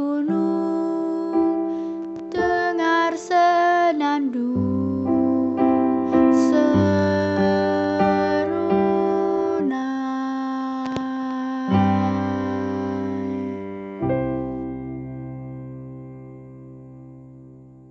কোনো